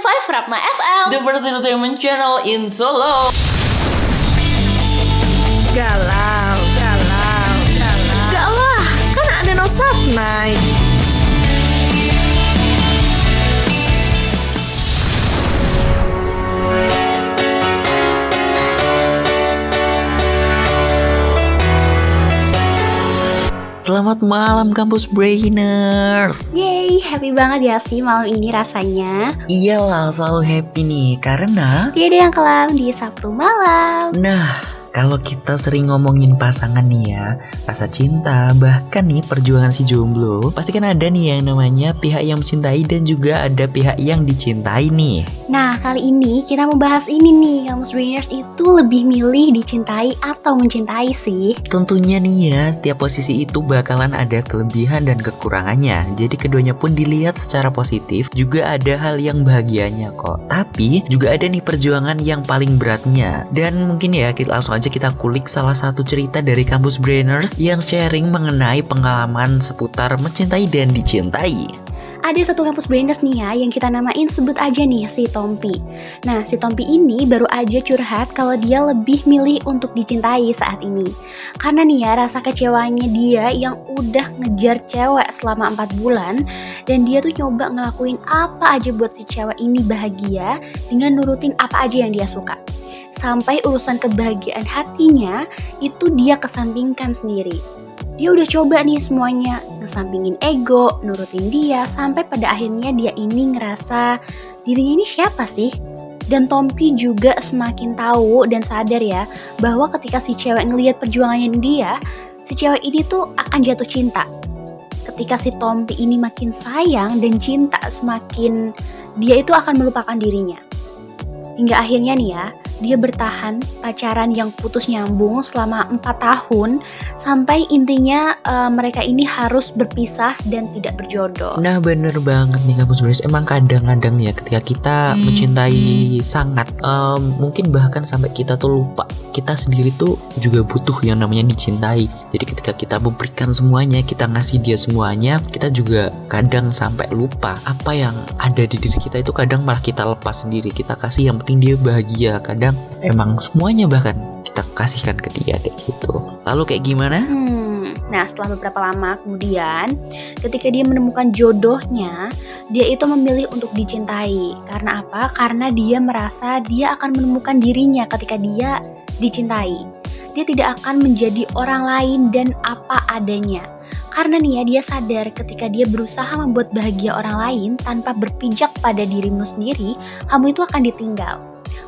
Rapma FM The first entertainment channel in Solo. Galau, galau, galau. Gak lah, kan ada no night. Selamat malam kampus brainers. Yeay, happy banget ya sih malam ini rasanya Iyalah selalu happy nih karena Tiada yang kelam di Sabtu malam nah kalau kita sering ngomongin pasangan nih ya, rasa cinta, bahkan nih perjuangan si jomblo, pasti kan ada nih yang namanya pihak yang mencintai dan juga ada pihak yang dicintai nih. Nah, kali ini kita mau bahas ini nih Kamus Brainers itu lebih milih dicintai atau mencintai sih Tentunya nih ya, setiap posisi itu bakalan ada kelebihan dan kekurangannya. Jadi keduanya pun dilihat secara positif, juga ada hal yang bahagianya kok. Tapi juga ada nih perjuangan yang paling beratnya. Dan mungkin ya kita langsung aja kita kulik salah satu cerita dari kampus Brainers yang sharing mengenai pengalaman seputar mencintai dan dicintai. Ada satu kampus brainers nih ya yang kita namain sebut aja nih si Tompi. Nah si Tompi ini baru aja curhat kalau dia lebih milih untuk dicintai saat ini. Karena nih ya rasa kecewanya dia yang udah ngejar cewek selama 4 bulan dan dia tuh coba ngelakuin apa aja buat si cewek ini bahagia dengan nurutin apa aja yang dia suka. Sampai urusan kebahagiaan hatinya itu dia kesampingkan sendiri dia udah coba nih semuanya ngesampingin ego, nurutin dia sampai pada akhirnya dia ini ngerasa dirinya ini siapa sih? Dan Tompi juga semakin tahu dan sadar ya bahwa ketika si cewek ngelihat perjuangannya dia, si cewek ini tuh akan jatuh cinta. Ketika si Tompi ini makin sayang dan cinta semakin dia itu akan melupakan dirinya. Hingga akhirnya nih ya, dia bertahan pacaran yang putus nyambung selama 4 tahun sampai intinya uh, mereka ini harus berpisah dan tidak berjodoh. Nah bener banget nih kampus Brainers Emang kadang-kadang ya ketika kita mencintai sangat um, Mungkin bahkan sampai kita tuh lupa Kita sendiri tuh juga butuh yang namanya dicintai. Jadi ketika kita memberikan semuanya Kita ngasih dia semuanya Kita juga kadang sampai lupa Apa yang ada di diri kita itu kadang malah kita lepas sendiri. Kita kasih yang penting dia bahagia. Kadang emang semuanya bahkan kita kasihkan ke dia kayak gitu. Lalu kayak gimana? Hmm, nah setelah beberapa lama kemudian, ketika dia menemukan jodohnya, dia itu memilih untuk dicintai. Karena apa? Karena dia merasa dia akan menemukan dirinya ketika dia dicintai. Dia tidak akan menjadi orang lain dan apa adanya. Karena nih ya dia sadar ketika dia berusaha membuat bahagia orang lain tanpa berpijak pada dirimu sendiri, kamu itu akan ditinggal.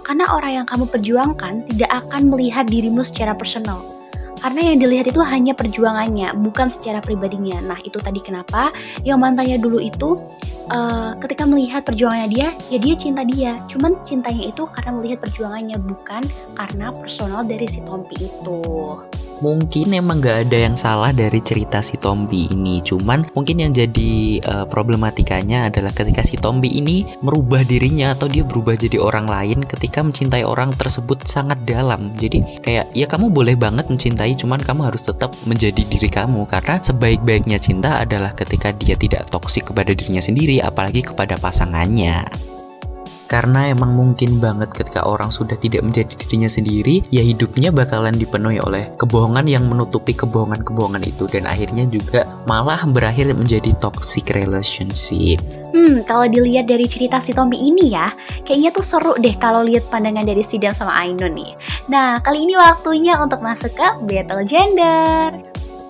Karena orang yang kamu perjuangkan tidak akan melihat dirimu secara personal karena yang dilihat itu hanya perjuangannya, bukan secara pribadinya. Nah, itu tadi kenapa yang mantannya dulu itu uh, ketika melihat perjuangannya dia, ya dia cinta dia. Cuman cintanya itu karena melihat perjuangannya, bukan karena personal dari si Tompi itu mungkin emang gak ada yang salah dari cerita si Tombi ini. Cuman mungkin yang jadi uh, problematikanya adalah ketika si Tombi ini merubah dirinya atau dia berubah jadi orang lain ketika mencintai orang tersebut sangat dalam. Jadi kayak ya kamu boleh banget mencintai cuman kamu harus tetap menjadi diri kamu. Karena sebaik-baiknya cinta adalah ketika dia tidak toksik kepada dirinya sendiri apalagi kepada pasangannya karena emang mungkin banget ketika orang sudah tidak menjadi dirinya sendiri ya hidupnya bakalan dipenuhi oleh kebohongan yang menutupi kebohongan-kebohongan itu dan akhirnya juga malah berakhir menjadi toxic relationship Hmm, kalau dilihat dari cerita si Tommy ini ya, kayaknya tuh seru deh kalau lihat pandangan dari Sidang sama Ainun nih. Nah, kali ini waktunya untuk masuk ke battle gender.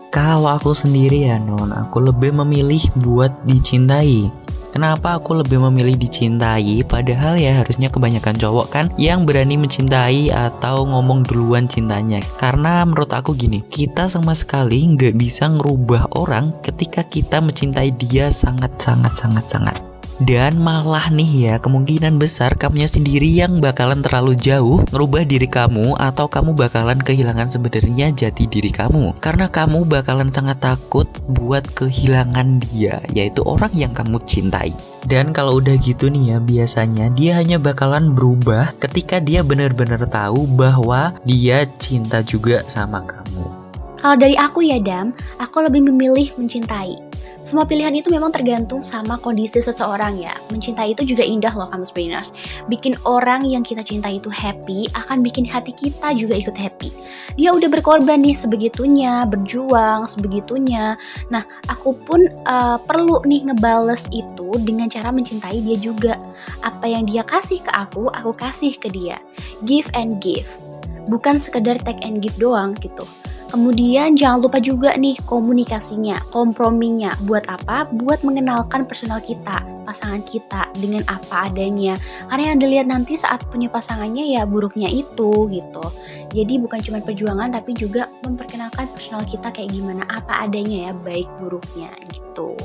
Kalau aku sendiri ya non, aku lebih memilih buat dicintai. Kenapa aku lebih memilih dicintai? Padahal ya harusnya kebanyakan cowok kan yang berani mencintai atau ngomong duluan cintanya. Karena menurut aku gini, kita sama sekali nggak bisa ngerubah orang ketika kita mencintai dia sangat sangat sangat sangat dan malah nih ya kemungkinan besar kamunya sendiri yang bakalan terlalu jauh ngerubah diri kamu atau kamu bakalan kehilangan sebenarnya jati diri kamu. Karena kamu bakalan sangat takut buat kehilangan dia yaitu orang yang kamu cintai. Dan kalau udah gitu nih ya biasanya dia hanya bakalan berubah ketika dia benar-benar tahu bahwa dia cinta juga sama kamu. Kalau dari aku ya Dam, aku lebih memilih mencintai Semua pilihan itu memang tergantung sama kondisi seseorang ya. Mencintai itu juga indah loh kamu Brainers. Bikin orang yang kita cintai itu happy akan bikin hati kita juga ikut happy. Dia udah berkorban nih sebegitunya, berjuang sebegitunya. Nah, aku pun uh, perlu nih ngebales itu dengan cara mencintai dia juga. Apa yang dia kasih ke aku, aku kasih ke dia. Give and give. Bukan sekedar take and give doang gitu. Kemudian jangan lupa juga nih komunikasinya, komprominya. Buat apa? Buat mengenalkan personal kita, pasangan kita dengan apa adanya. Karena yang dilihat nanti saat punya pasangannya ya buruknya itu gitu. Jadi bukan cuma perjuangan tapi juga memperkenalkan personal kita kayak gimana apa adanya ya, baik buruknya gitu.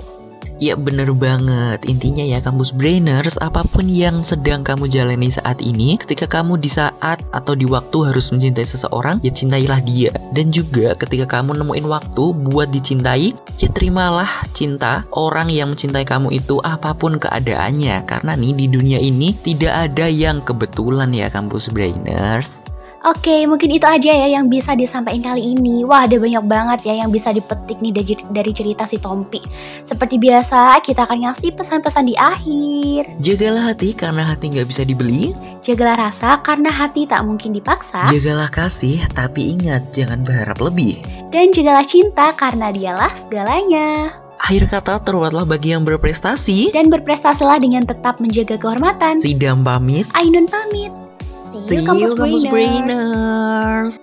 Ya bener banget, intinya ya kampus brainers apa pun yang sedang kamu jalani saat ini Ketika kamu di saat atau di waktu harus mencintai seseorang, ya cintailah dia. Dan juga ketika kamu nemuin waktu buat dicintai, ya terimalah cinta orang yang mencintai kamu itu apa pun keadaannya. Karena nih di dunia ini tidak ada yang kebetulan ya kampus brainers Oke, mungkin itu aja ya yang bisa disampaikan kali ini. Wah, ada banyak banget ya yang bisa dipetik nih dari, dari cerita si Tompi. Seperti biasa, kita akan ngasih pesan-pesan di akhir. Jagalah hati karena hati nggak bisa dibeli. Jagalah rasa karena hati tak mungkin dipaksa. Jagalah kasih, tapi ingat jangan berharap lebih. Dan jagalah cinta karena dialah segalanya. Akhir kata terbuatlah bagi yang berprestasi Dan berprestasilah dengan tetap menjaga kehormatan Sidam pamit Ainun pamit See, you, Brainers.